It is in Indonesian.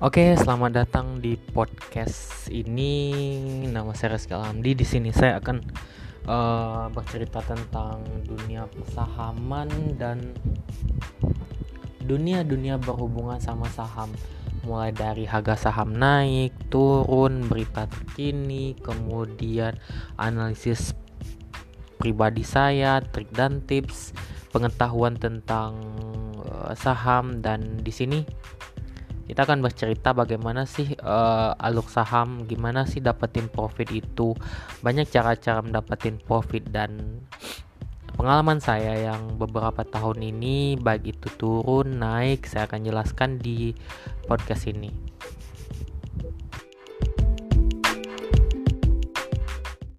Oke, selamat datang di podcast ini. Nama saya Rizky Alhamdi. Di sini saya akan uh, bercerita tentang dunia persahaman dan dunia-dunia berhubungan sama saham. Mulai dari harga saham naik, turun, berita terkini, kemudian analisis pribadi saya, trik dan tips, pengetahuan tentang uh, saham dan di sini kita akan bercerita bagaimana sih uh, alur saham, gimana sih dapetin profit itu. Banyak cara-cara mendapetin profit dan pengalaman saya yang beberapa tahun ini baik itu turun, naik, saya akan jelaskan di podcast ini.